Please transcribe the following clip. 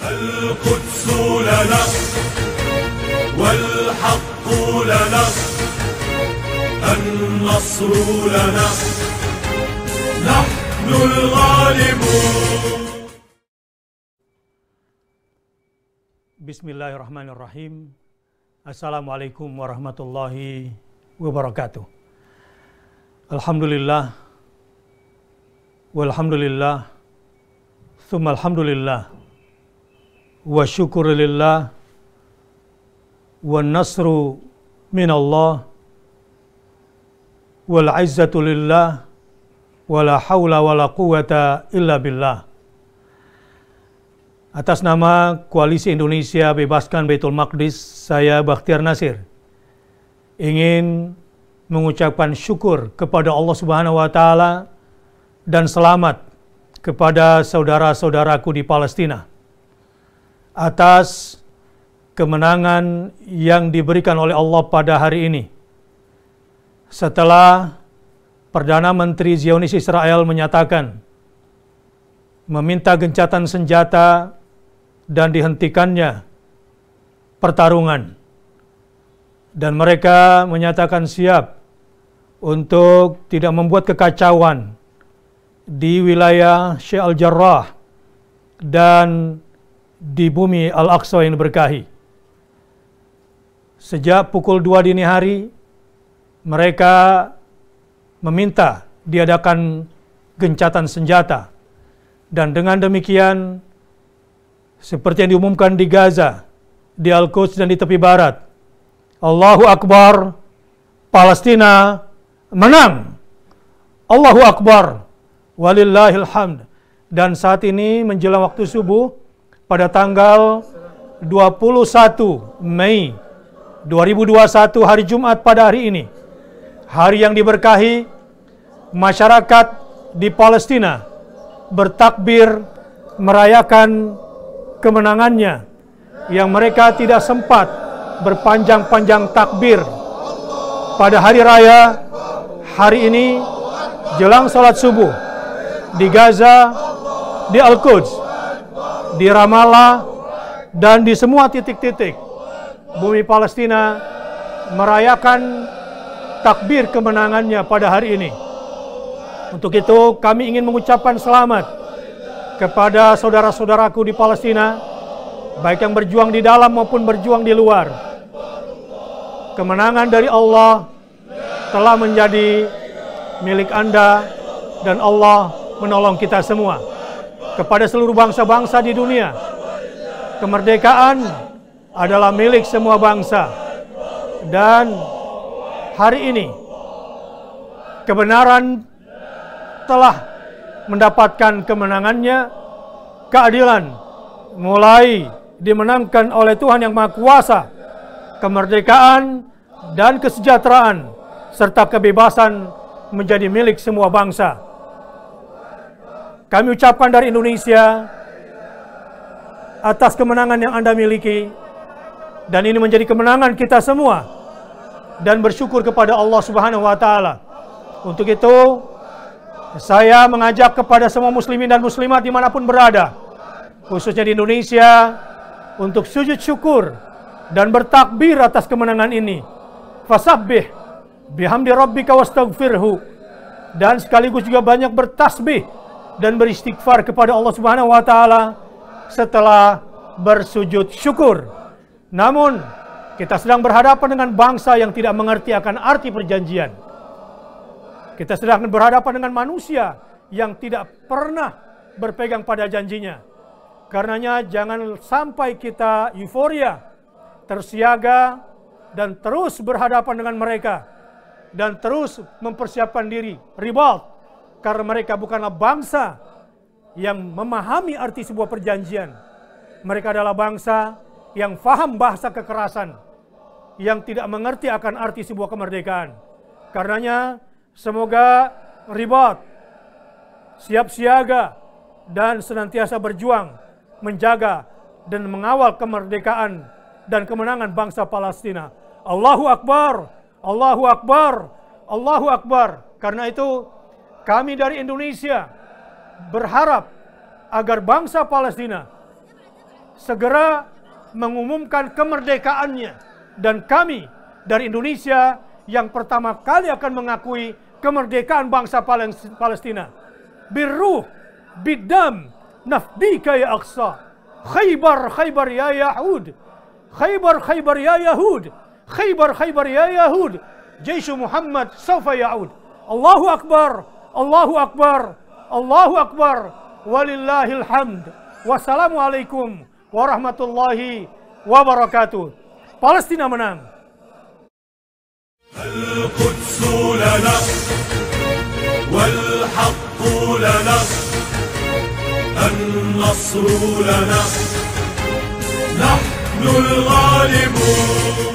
القدس لنا والحق لنا النصر لنا. نحن الغالبون. بسم الله الرحمن الرحيم. السلام عليكم ورحمة الله وبركاته. الحمد لله والحمد لله ثم الحمد لله Wa syukurillah. Wa nasru minallah. Wal izzatu lillah. Wala hawla wala quwata illa billah. Atas nama Koalisi Indonesia Bebaskan Baitul Maqdis, saya Bakhtiar Nasir ingin mengucapkan syukur kepada Allah Subhanahu wa taala dan selamat kepada saudara-saudaraku di Palestina atas kemenangan yang diberikan oleh Allah pada hari ini. Setelah Perdana Menteri Zionis Israel menyatakan meminta gencatan senjata dan dihentikannya pertarungan. Dan mereka menyatakan siap untuk tidak membuat kekacauan di wilayah Syekh Al-Jarrah dan di bumi Al-Aqsa yang diberkahi. Sejak pukul 2 dini hari, mereka meminta diadakan gencatan senjata. Dan dengan demikian, seperti yang diumumkan di Gaza, di Al-Quds dan di tepi barat. Allahu Akbar, Palestina menang. Allahu Akbar, walillahil hamd. Dan saat ini menjelang waktu subuh pada tanggal 21 Mei 2021 hari Jumat pada hari ini. Hari yang diberkahi masyarakat di Palestina bertakbir merayakan kemenangannya yang mereka tidak sempat berpanjang-panjang takbir pada hari raya hari ini jelang salat subuh di Gaza, di Al-Quds, di Ramallah dan di semua titik-titik bumi Palestina merayakan takbir kemenangannya pada hari ini. Untuk itu kami ingin mengucapkan selamat kepada saudara-saudaraku di Palestina, baik yang berjuang di dalam maupun berjuang di luar. Kemenangan dari Allah telah menjadi milik Anda dan Allah menolong kita semua. Kepada seluruh bangsa-bangsa di dunia, kemerdekaan adalah milik semua bangsa. Dan hari ini kebenaran telah mendapatkan kemenangannya, keadilan mulai dimenangkan oleh Tuhan yang Maha Kuasa, kemerdekaan dan kesejahteraan serta kebebasan menjadi milik semua bangsa. Kami ucapkan dari Indonesia atas kemenangan yang Anda miliki dan ini menjadi kemenangan kita semua dan bersyukur kepada Allah Subhanahu wa taala. Untuk itu, saya mengajak kepada semua muslimin dan muslimat di mana pun berada, khususnya di Indonesia, untuk sujud syukur dan bertakbir atas kemenangan ini. Fasabbih bihamdi rabbika wastaghfirhu dan sekaligus juga banyak bertasbih dan beristighfar kepada Allah Subhanahu wa taala setelah bersujud syukur. Namun kita sedang berhadapan dengan bangsa yang tidak mengerti akan arti perjanjian kita sedang berhadapan dengan manusia yang tidak pernah berpegang pada janjinya. Karenanya jangan sampai kita euforia, tersiaga, dan terus berhadapan dengan mereka. Dan terus mempersiapkan diri, ribat. Karena mereka bukanlah bangsa yang memahami arti sebuah perjanjian. Mereka adalah bangsa yang faham bahasa kekerasan. Yang tidak mengerti akan arti sebuah kemerdekaan. Karenanya Semoga ribat, siap siaga, dan senantiasa berjuang menjaga dan mengawal kemerdekaan dan kemenangan bangsa Palestina. Allahu Akbar, Allahu Akbar, Allahu Akbar. Karena itu kami dari Indonesia berharap agar bangsa Palestina segera mengumumkan kemerdekaannya dan kami dari Indonesia yang pertama kali akan mengakui kemerdekaan bangsa Palestina. Birruh, bidam, nafdika ya Aqsa. Khaybar, Khaybar ya Yahud. Khaybar, Khaybar ya Yahud. Khaybar, Khaybar ya Yahud. Jaish Muhammad sawfa ya'ud. Allahu Akbar, الله أكبر الله أكبر ولله الحمد والسلام عليكم ورحمة الله وبركاته فلسطين منام القدس لنا والحق لنا النصر لنا. نحن الغالبون.